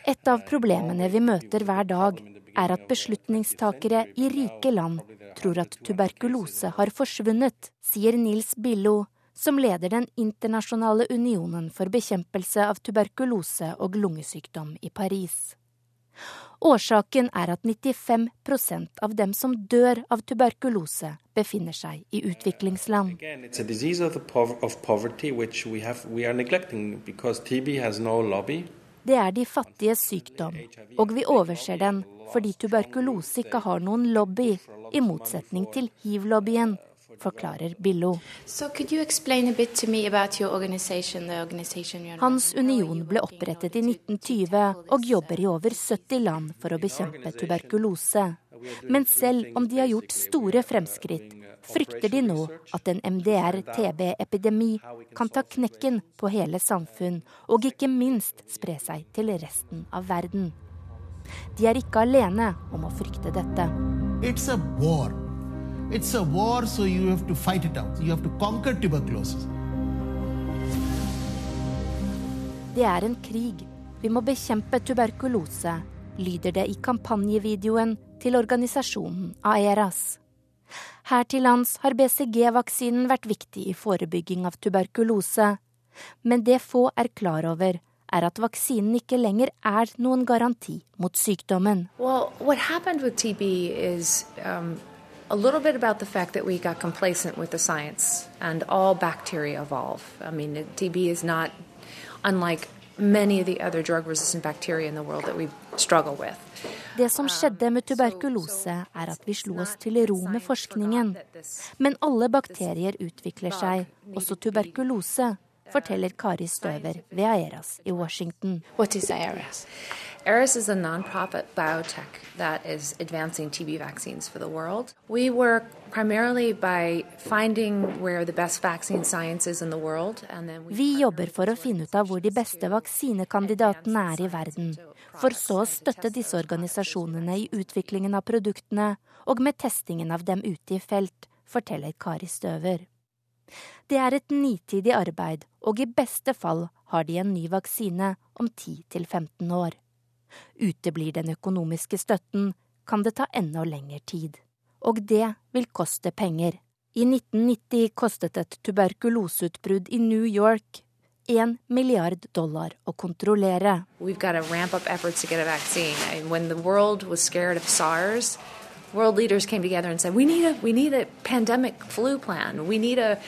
Et av problemene vi møter hver dag, er at beslutningstakere i rike land tror at tuberkulose har forsvunnet, sier Nils Billo, som leder Den internasjonale unionen for bekjempelse av tuberkulose og lungesykdom i Paris. Årsaken er at 95% av dem som dør av tuberkulose, befinner seg i utviklingsland. Det er de fattiges sykdom, og vi overser den fordi tuberkulose ikke har noen lobby, i motsetning til hiv-lobbyen, forklarer Billo. Hans union ble opprettet i 1920 og jobber i over 70 land for å bekjempe tuberkulose. Men selv om de har gjort store fremskritt, frykter de nå at en MDR-TB-epidemi kan ta knekken på hele samfunn, og ikke minst spre seg til resten av verden. De er ikke alene om å frykte dette. It's a war. It's a war, so you have to fight it out. You have to conquer tuberculosis. Det er en krig. Vi må bekjempe tuberkulose, lyder det i kampanjevideoen til organisasjonen AERAS. Her til lands har BCG-vaksinen vært viktig i forebygging av tuberkulose, men det få er klar over, er at vaksinen ikke lenger er noen garanti mot sykdommen. Well, what happened with TB is um, a little bit about the fact that we got complacent with the science and all bacteria evolve. I mean, TB is not unlike many of the other drug resistant bacteria in the world that we struggle with. Det som skjedde med tuberkulose, er at vi slo oss til ro med forskningen. Men alle bakterier utvikler seg, også tuberkulose, forteller Kari Støver ved Aeras i Washington. What is Aeras? Eris is a nonprofit biotech that is advancing TB vaccines for the world. We work primarily by finding where the best vaccine science is in the world. Vi jobber for å finne ut av hvor de beste vaksinekandidatene er i verden, for så å støtte disse organisasjonene i utviklingen av produktene og med testingen av dem ute i felt, forteller Kari Støver. Det er et nitidig arbeid, og i beste fall har de en ny vaksine om 10 15 år. Uteblir den økonomiske støtten, kan det ta enda lengre tid. Og det vil koste penger. I 1990 kostet et tuberkuloseutbrudd i New York 1 milliard dollar å kontrollere. SARS, world leaders came together and said, "We need a we need a pandemic flu plan. We need a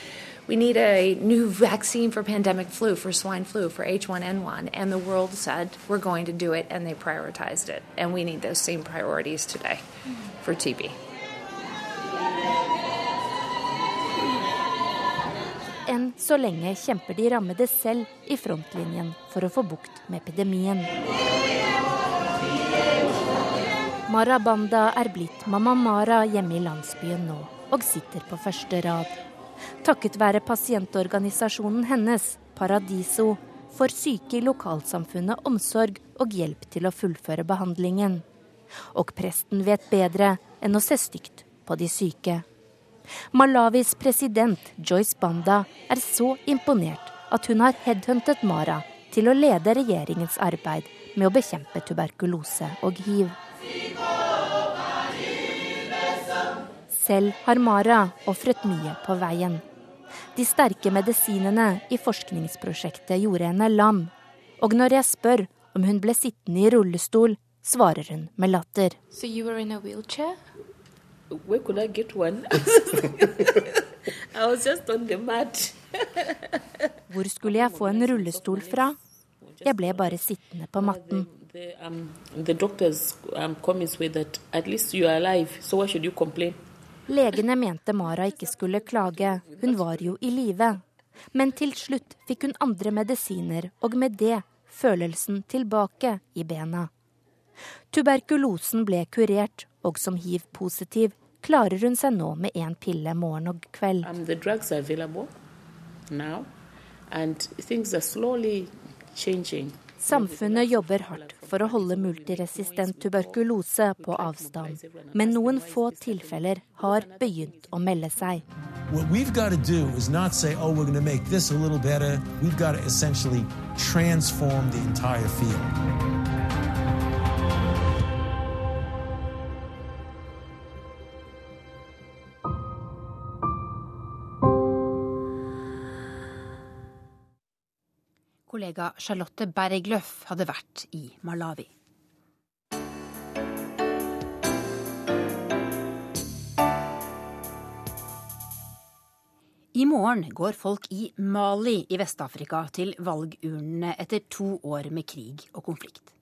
we need a new vaccine for pandemic flu, for swine flu, for H1N1." And the world said, "We're going to do it," and they prioritized it. And we need those same priorities today for TB. Enn så lenge kjemper de rammede selv i frontlinjen for å få bukt med epidemien. Mara Banda er blitt Mamma Mara hjemme i landsbyen nå, og sitter på første rad. Takket være pasientorganisasjonen hennes, Paradiso, får syke i lokalsamfunnet omsorg og hjelp til å fullføre behandlingen. Og presten vet bedre enn å se stygt på de syke. Malawis president Joyce Banda er så imponert at hun har headhuntet Mara til å lede regjeringens arbeid med å bekjempe tuberkulose og hiv. Selv har Mara ofret mye på veien. De sterke medisinene i forskningsprosjektet gjorde henne lam. Og når jeg spør om hun ble sittende i rullestol, svarer hun med latter. So you were in a wheelchair? Where could I get one? I was just on the mat. Hvor skulle jeg få en rullestol fra? Jeg ble bare sittende på matten. The, um, the doctors um, comments were that at least you are alive, so why should you complain? Legene mente Mara ikke skulle klage, hun var jo i live. Men til slutt fikk hun andre medisiner, og med det følelsen tilbake i bena. Tuberkulosen ble kurert, og som hiv-positiv klarer hun seg nå med én pille morgen og kveld. Um, Samfunnet jobber hardt for å holde multiresistent tuberkulose på avstand. Men noen få tilfeller har begynt å melde seg. Say, oh, better. We've got to essentially transform the entire field. Kollega Charlotte Bergløff hadde vært i Malawi. I morgen går folk i Mali i Vest-Afrika til valgurnene etter to år med krig og konflikt.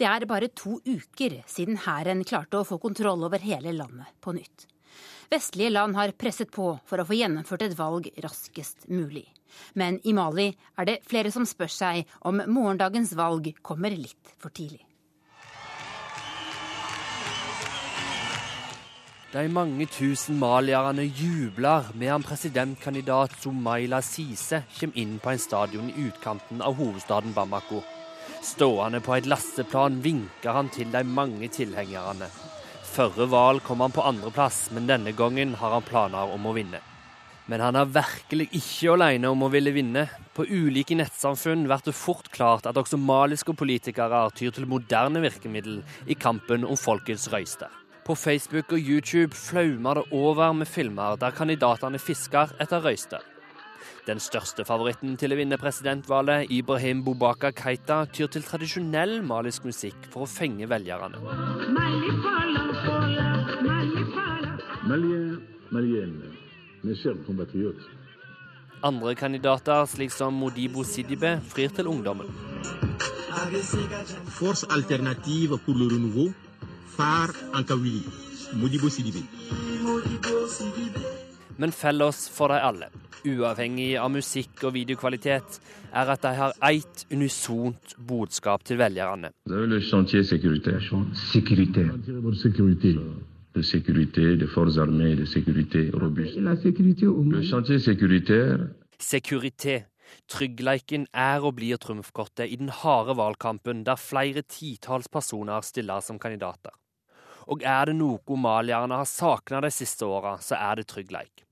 Det er bare to uker siden hæren klarte å få kontroll over hele landet på nytt. Vestlige land har presset på for å få gjennomført et valg raskest mulig. Men i Mali er det flere som spør seg om morgendagens valg kommer litt for tidlig. De mange tusen malierne jubler medan presidentkandidat Soumaila Sise kommer inn på en stadion i utkanten av hovedstaden Bamako. Stående på et lasteplan vinker han til de mange tilhengerne. Førre valg kom han på andreplass, men denne gangen har han planer om å vinne. Men han er virkelig ikke alene om å ville vinne. På ulike nettsamfunn blir det fort klart at også maliske politikere tyr til moderne virkemiddel i kampen om folkets røyster. På Facebook og YouTube flaumer det over med filmer der kandidatene fisker etter røyster. Den største favoritten til å vinne presidentvalget, Ibrahim Bobaka Keita, tyr til tradisjonell malisk musikk for å fenge velgerne. Andre kandidater, slik som Modibo Sidibe, frir til ungdommen. Force alternative pour le renouveau, Far Ankawili, Modibo Sidibe. Men felles for de alle, uavhengig av musikk og videokvalitet, er at de har ett unisont budskap til velgerne. Det er. De sécurité, des forces armées, de sécurité robuste. La sécurité au Le chantier sécuritaire. Sécurité. Tryggleiken er og blir trumfkortet i den harde valgkampen der flere titalls personer stiller som kandidater. Og er det noe malierne har savna de siste åra, så er det tryggleik.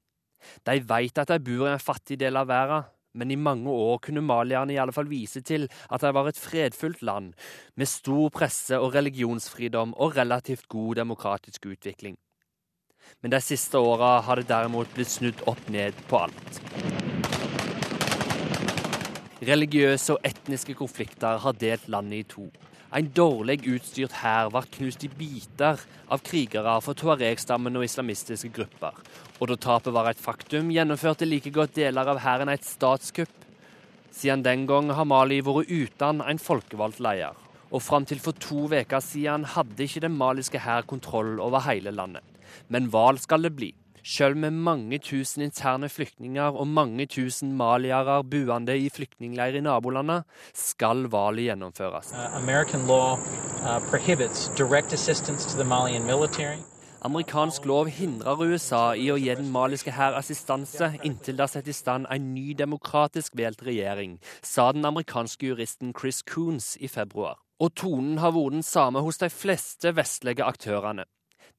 De vet at de bor i en fattig del av verden, men i mange år kunne malierne i alle fall vise til at de var et fredfullt land, med stor presse og religionsfridom og relativt god demokratisk utvikling. Men de siste åra har det derimot blitt snudd opp ned på alt. Religiøse og etniske konflikter har delt landet i to. En dårlig utstyrt hær ble knust i biter av krigere fra tuareg-stammen og islamistiske grupper. Og da tapet var et faktum, gjennomførte like godt deler av hæren et statskupp. Siden den gang har Mali vært uten en folkevalgt leder. Og fram til for to uker siden hadde ikke den maliske hær kontroll over hele landet. Men valg skal det bli. Selv med mange tusen interne flyktninger og mange tusen maliere boende i flyktningleirer i nabolandet, skal valget gjennomføres. Uh, uh, Amerikansk lov hindrer USA i å gi den maliske hær assistanse inntil det er satt i stand en ny demokratisk valgt regjering, sa den amerikanske juristen Chris Coons i februar. Og tonen har vært den samme hos de fleste vestlige aktørene.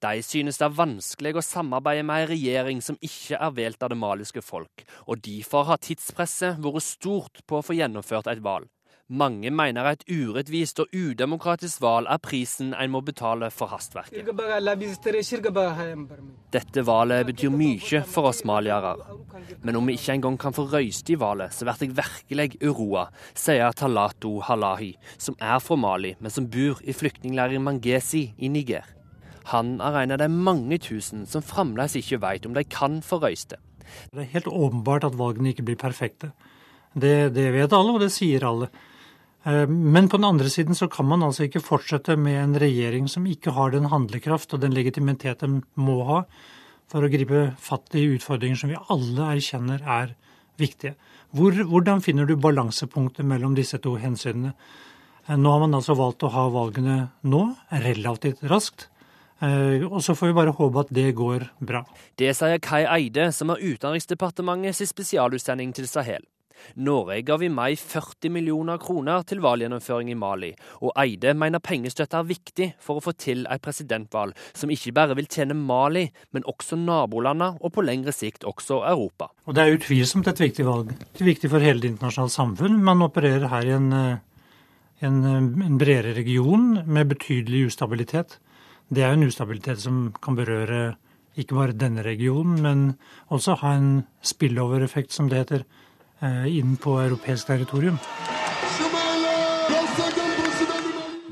De synes det er vanskelig å samarbeide med en regjering som ikke er valgt av det maliske folk, og derfor har tidspresset vært stort på å få gjennomført et valg. Mange mener et urettvist og udemokratisk valg er prisen en må betale for hastverket. Dette valget betyr mye for oss maliere. Men om vi ikke engang kan få røyst i valget, så blir jeg virkelig uroa, sier Talato Halahi, som er fra Mali, men som bor i flyktningleiren Mangesi i Niger. Han er en av de mange tusen som fremdeles ikke vet om de kan få røyste. Det er helt åpenbart at valgene ikke blir perfekte. Det, det vet alle, og det sier alle. Eh, men på den andre siden så kan man altså ikke fortsette med en regjering som ikke har den handlekraft og den legitimitet den må ha for å gripe fatt i utfordringer som vi alle erkjenner er viktige. Hvor, hvordan finner du balansepunktet mellom disse to hensynene? Eh, nå har man altså valgt å ha valgene nå, relativt raskt. Eh, og så får vi bare håpe at det går bra. Det sier Kai Eide, som er Utenriksdepartementets spesialutsending til Sahel. Norge ga vi meg 40 millioner kroner til valggjennomføring i Mali, og Eide mener pengestøtte er viktig for å få til et presidentvalg som ikke bare vil tjene Mali, men også nabolandene, og på lengre sikt også Europa. Og Det er utvilsomt et viktig valg. Det er viktig for hele det internasjonale samfunn. Man opererer her i en, eh, en, en bredere region med betydelig ustabilitet. Det er en ustabilitet som kan berøre ikke bare denne regionen, men også ha en spillover-effekt, som det heter, eh, inn på europeisk territorium.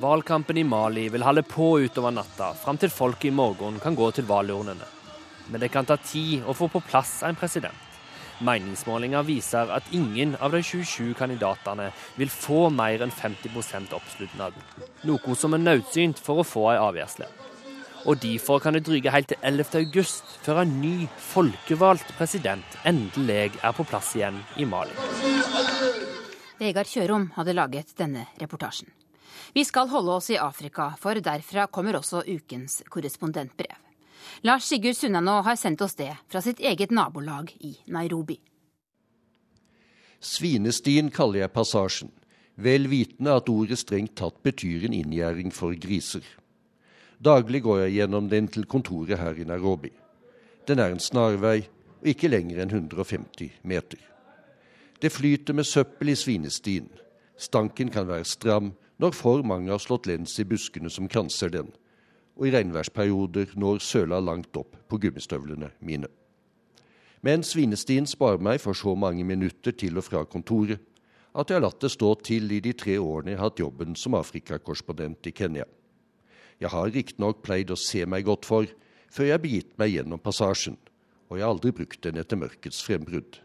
Valgkampen i Mali vil holde på utover natta, fram til folk i morgen kan gå til valgurnene. Men det kan ta tid å få på plass en president. Meningsmålinger viser at ingen av de 27 kandidatene vil få mer enn 50% oppslutning, noe som er nødsynt for å få en avgjørelse. Og derfor kan det dryge helt til 11. august før en ny, folkevalgt president endelig er på plass igjen i Mali. Vegard Kjørom hadde laget denne reportasjen. Vi skal holde oss i Afrika, for derfra kommer også ukens korrespondentbrev. Lars Sigurd Sunnanå har sendt oss det fra sitt eget nabolag i Nairobi. Svinestien kaller jeg passasjen, vel vitende at ordet strengt tatt betyr en inngjerding for griser. Daglig går jeg gjennom den til kontoret her i Nairobi. Den er en snarvei og ikke lenger enn 150 meter. Det flyter med søppel i svinestien. Stanken kan være stram når for mange har slått lens i buskene som kranser den, og i regnværsperioder når søla langt opp på gummistøvlene mine. Men svinestien sparer meg for så mange minutter til og fra kontoret at jeg har latt det stå til i de tre årene jeg har hatt jobben som Afrikakorrespondent i Kenya. Jeg har riktignok pleid å se meg godt for før jeg begitt meg gjennom passasjen, og jeg har aldri brukt den etter mørkets frembrudd.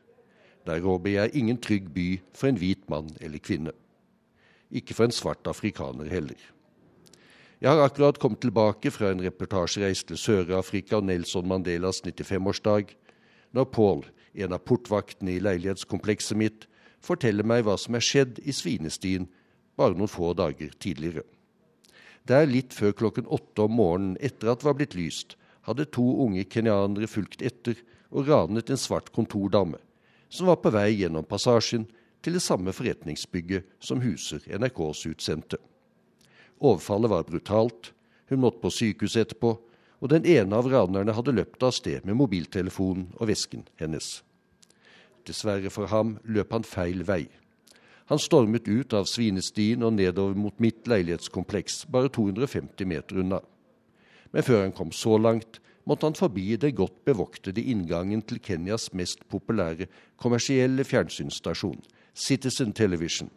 Der råber jeg ingen trygg by for en hvit mann eller kvinne. Ikke for en svart afrikaner heller. Jeg har akkurat kommet tilbake fra en reportasjereis til Sør-Afrika og Nelson Mandelas 95-årsdag, når Paul, en av portvaktene i leilighetskomplekset mitt, forteller meg hva som er skjedd i Svinestien bare noen få dager tidligere. Der litt før klokken åtte om morgenen etter at det var blitt lyst, hadde to unge kenyanere fulgt etter og ranet en svart kontordame, som var på vei gjennom passasjen til det samme forretningsbygget som huser NRKs utsendte. Overfallet var brutalt, hun måtte på sykehuset etterpå, og den ene av ranerne hadde løpt av sted med mobiltelefonen og vesken hennes. Dessverre for ham løp han feil vei. Han stormet ut av Svinestien og nedover mot mitt leilighetskompleks, bare 250 meter unna. Men før han kom så langt, måtte han forbi den godt bevoktede inngangen til Kenyas mest populære kommersielle fjernsynsstasjon, Citizen Television,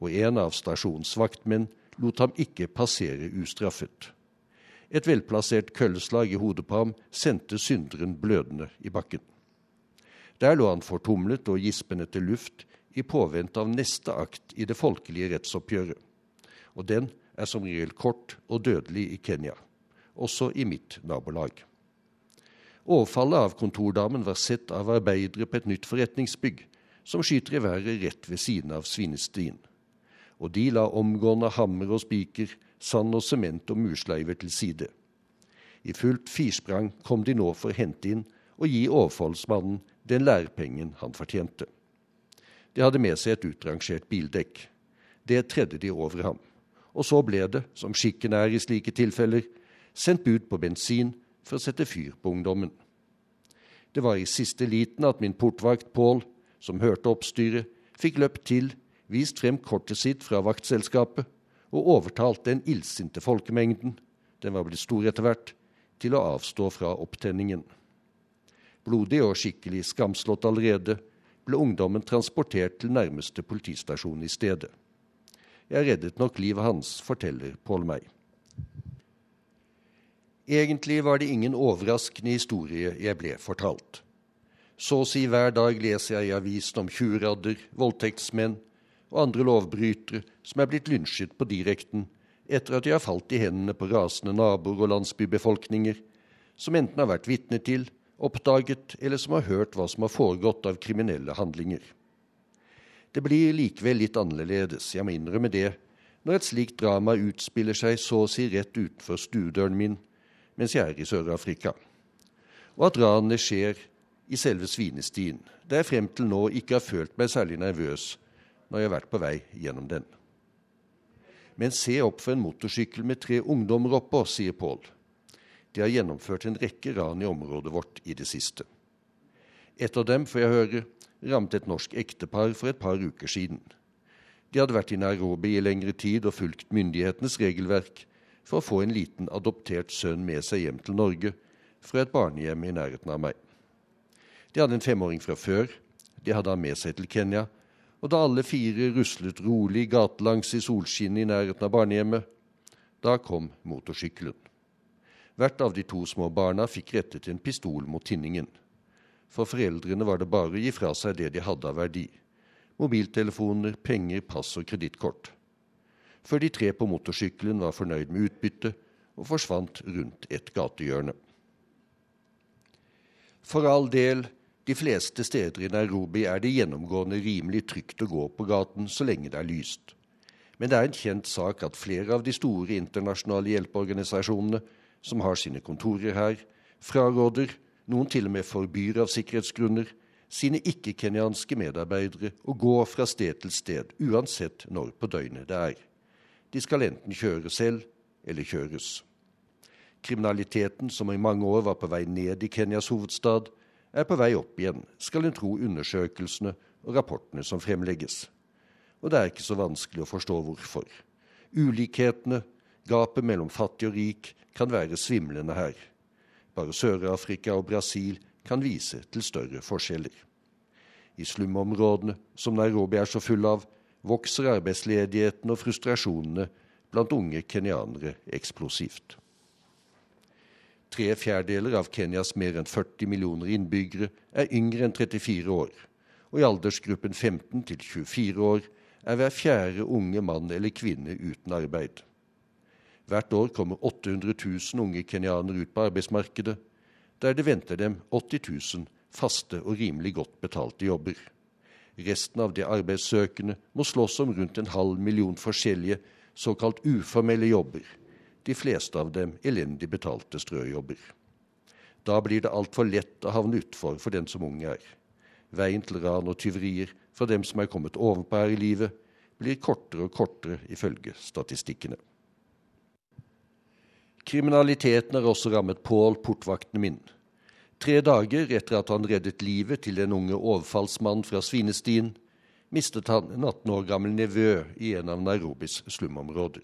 og en av stasjonens vaktmenn lot ham ikke passere ustraffet. Et velplassert kølleslag i hodet på ham sendte synderen blødende i bakken. Der lå han fortumlet og gispende til luft i påvente av neste akt i det folkelige rettsoppgjøret. Og den er som regel kort og dødelig i Kenya, også i mitt nabolag. Overfallet av kontordamen var sett av arbeidere på et nytt forretningsbygg, som skyter i været rett ved siden av svinestien. Og de la omgående hammer og spiker, sand og sement og mursleiver til side. I fullt firsprang kom de nå for å hente inn og gi overfallsmannen den lærepengen han fortjente. De hadde med seg et utrangert bildekk. Det tredde de over ham. Og så ble det, som skikken er i slike tilfeller, sendt bud på bensin for å sette fyr på ungdommen. Det var i siste liten at min portvakt Pål, som hørte oppstyret, fikk løpt til, vist frem kortet sitt fra vaktselskapet og overtalt den illsinte folkemengden, den var blitt stor etter hvert, til å avstå fra opptenningen. Blodig og skikkelig skamslått allerede ble ungdommen transportert til nærmeste politistasjon i stedet. Jeg reddet nok livet hans, forteller Pål meg. Egentlig var det ingen overraskende historie jeg ble fortalt. Så å si hver dag leser jeg i avisen om tjuvradder, voldtektsmenn og andre lovbrytere som er blitt lynsjet på direkten etter at de har falt i hendene på rasende naboer og landsbybefolkninger, som enten har vært vitne til oppdaget eller som har hørt hva som har foregått av kriminelle handlinger. Det blir likevel litt annerledes, jeg må innrømme det, når et slikt drama utspiller seg så å si rett utenfor stuedøren min mens jeg er i Sør-Afrika, og at ranene skjer i selve svinestien, der jeg frem til nå ikke har følt meg særlig nervøs når jeg har vært på vei gjennom den. Men se opp for en motorsykkel med tre ungdommer oppå, sier Pål. De har gjennomført en rekke ran i området vårt i det siste. Et av dem, får jeg høre, rammet et norsk ektepar for et par uker siden. De hadde vært i Nairobi i lengre tid og fulgt myndighetenes regelverk for å få en liten adoptert sønn med seg hjem til Norge fra et barnehjem i nærheten av meg. De hadde en femåring fra før. De hadde han med seg til Kenya. Og da alle fire ruslet rolig gatelangs i solskinnet i nærheten av barnehjemmet, da kom motorsykkelen. Hvert av de to små barna fikk rettet en pistol mot tinningen. For foreldrene var det bare å gi fra seg det de hadde av verdi. Mobiltelefoner, penger, pass og kredittkort. Før de tre på motorsykkelen var fornøyd med utbyttet og forsvant rundt et gatehjørne. For all del, de fleste steder i Nairobi er det gjennomgående rimelig trygt å gå på gaten så lenge det er lyst. Men det er en kjent sak at flere av de store internasjonale hjelpeorganisasjonene som har sine kontorer her, fraråder, noen til og med forbyr av sikkerhetsgrunner, sine ikke-kenyanske medarbeidere å gå fra sted til sted, uansett når på døgnet det er. De skal enten kjøre selv eller kjøres. Kriminaliteten, som i mange år var på vei ned i Kenyas hovedstad, er på vei opp igjen, skal en tro undersøkelsene og rapportene som fremlegges. Og det er ikke så vanskelig å forstå hvorfor. Ulikhetene, gapet mellom fattig og rik, kan være svimlende her. Bare Sør-Afrika og Brasil kan vise til større forskjeller. I slumområdene, som Nairobi er så full av, vokser arbeidsledigheten og frustrasjonene blant unge kenyanere eksplosivt. Tre fjerdedeler av Kenyas mer enn 40 millioner innbyggere er yngre enn 34 år, og i aldersgruppen 15 til 24 år er hver fjerde unge mann eller kvinne uten arbeid. Hvert år kommer 800 000 unge kenyanere ut på arbeidsmarkedet, der det venter dem 80 000 faste og rimelig godt betalte jobber. Resten av de arbeidssøkende må slåss om rundt en halv million forskjellige såkalt uformelle jobber, de fleste av dem elendig betalte strøjobber. Da blir det altfor lett å havne utfor for den som ung er. Veien til ran og tyverier fra dem som er kommet ovenpå her i livet, blir kortere og kortere ifølge statistikkene. Kriminaliteten har også rammet Pål, portvakten min. Tre dager etter at han reddet livet til en unge overfallsmann fra Svinestien, mistet han en 18 år gammel nevø i en av Nairobis slumområder.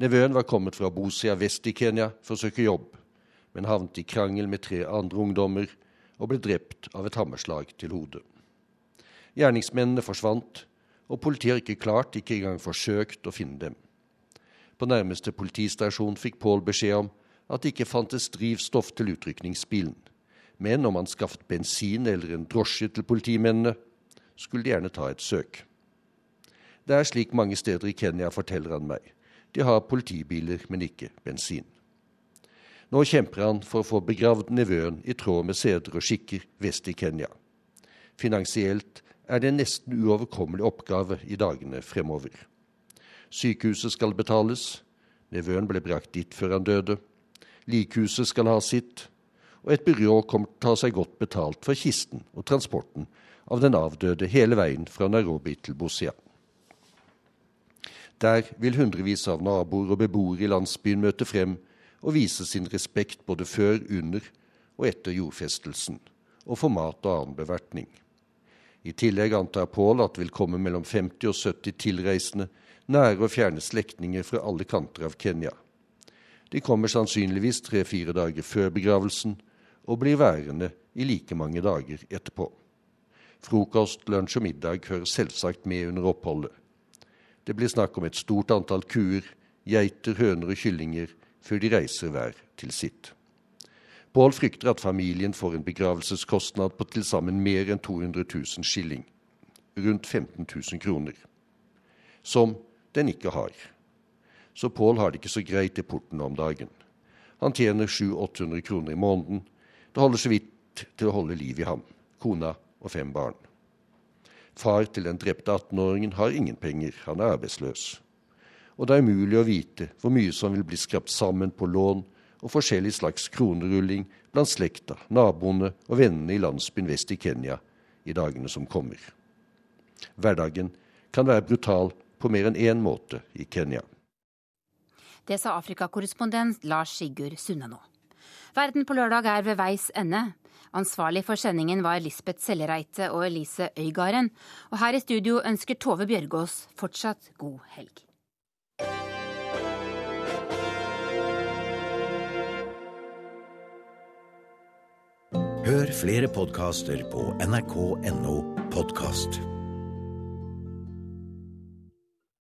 Nevøen var kommet fra Bosia vest i Kenya for å søke jobb, men havnet i krangel med tre andre ungdommer og ble drept av et hammerslag til hodet. Gjerningsmennene forsvant, og politiet har ikke klart, ikke engang forsøkt, å finne dem. På nærmeste politistasjon fikk Pål beskjed om at det ikke fantes drivstoff til utrykningsbilen. Men om han skaffet bensin eller en drosje til politimennene, skulle de gjerne ta et søk. Det er slik mange steder i Kenya, forteller han meg. De har politibiler, men ikke bensin. Nå kjemper han for å få begravd nevøen i tråd med seder og skikker vest i Kenya. Finansielt er det en nesten uoverkommelig oppgave i dagene fremover. Sykehuset skal betales, nevøen ble brakt dit før han døde, likhuset skal ha sitt, og et byrå kommer til å ta seg godt betalt for kisten og transporten av den avdøde hele veien fra Nairobi til Bosia. Der vil hundrevis av naboer og beboere i landsbyen møte frem og vise sin respekt både før, under og etter jordfestelsen, og få mat og annen bevertning. I tillegg antar Pål at det vil komme mellom 50 og 70 tilreisende, nære og fjerne slektninger fra alle kanter av Kenya. De kommer sannsynligvis tre-fire dager før begravelsen og blir værende i like mange dager etterpå. Frokost, lunsj og middag hører selvsagt med under oppholdet. Det blir snakk om et stort antall kuer, geiter, høner og kyllinger før de reiser hver til sitt. Pål frykter at familien får en begravelseskostnad på til sammen mer enn 200 000 skilling, rundt 15 000 kroner, som den ikke har. Så Pål har det ikke så greit i porten om dagen. Han tjener 700-800 kroner i måneden. Det holder så vidt til å holde liv i ham, kona og fem barn. Far til den drepte 18-åringen har ingen penger, han er arbeidsløs. Og det er umulig å vite hvor mye som vil bli skrapt sammen på lån og forskjellig slags kronerulling blant slekta, naboene og vennene i landsbyen vest i Kenya i dagene som kommer. Hverdagen kan være brutal på mer enn én måte i Kenya. Det sa Afrikakorrespondent Lars Sigurd Sunne nå. Verden på lørdag er ved veis ende. Ansvarlig for sendingen var Lisbeth Sellereite og Elise Øygarden. Og her i studio ønsker Tove Bjørgaas fortsatt god helg. Hør flere podkaster på nrk.no podkast.